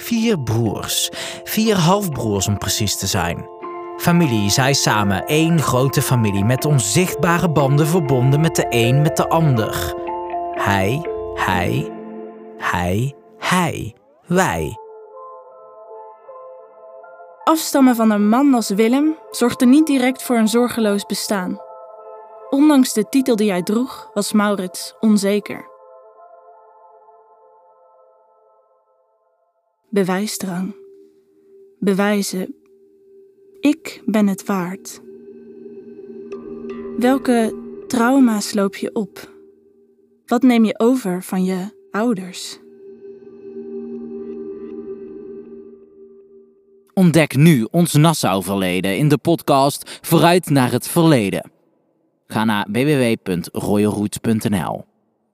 vier broers. Vier halfbroers om precies te zijn. Familie, zij samen, één grote familie met onzichtbare banden verbonden met de een met de ander. Hij, hij, hij, hij, wij. Afstammen van een man als Willem zorgde niet direct voor een zorgeloos bestaan. Ondanks de titel die hij droeg, was Maurits onzeker. Bewijsdrang. Bewijzen. Ik ben het waard. Welke trauma's loop je op? Wat neem je over van je ouders? Ontdek nu ons Nassau-verleden in de podcast Vooruit naar het verleden. Ga naar www.royalroots.nl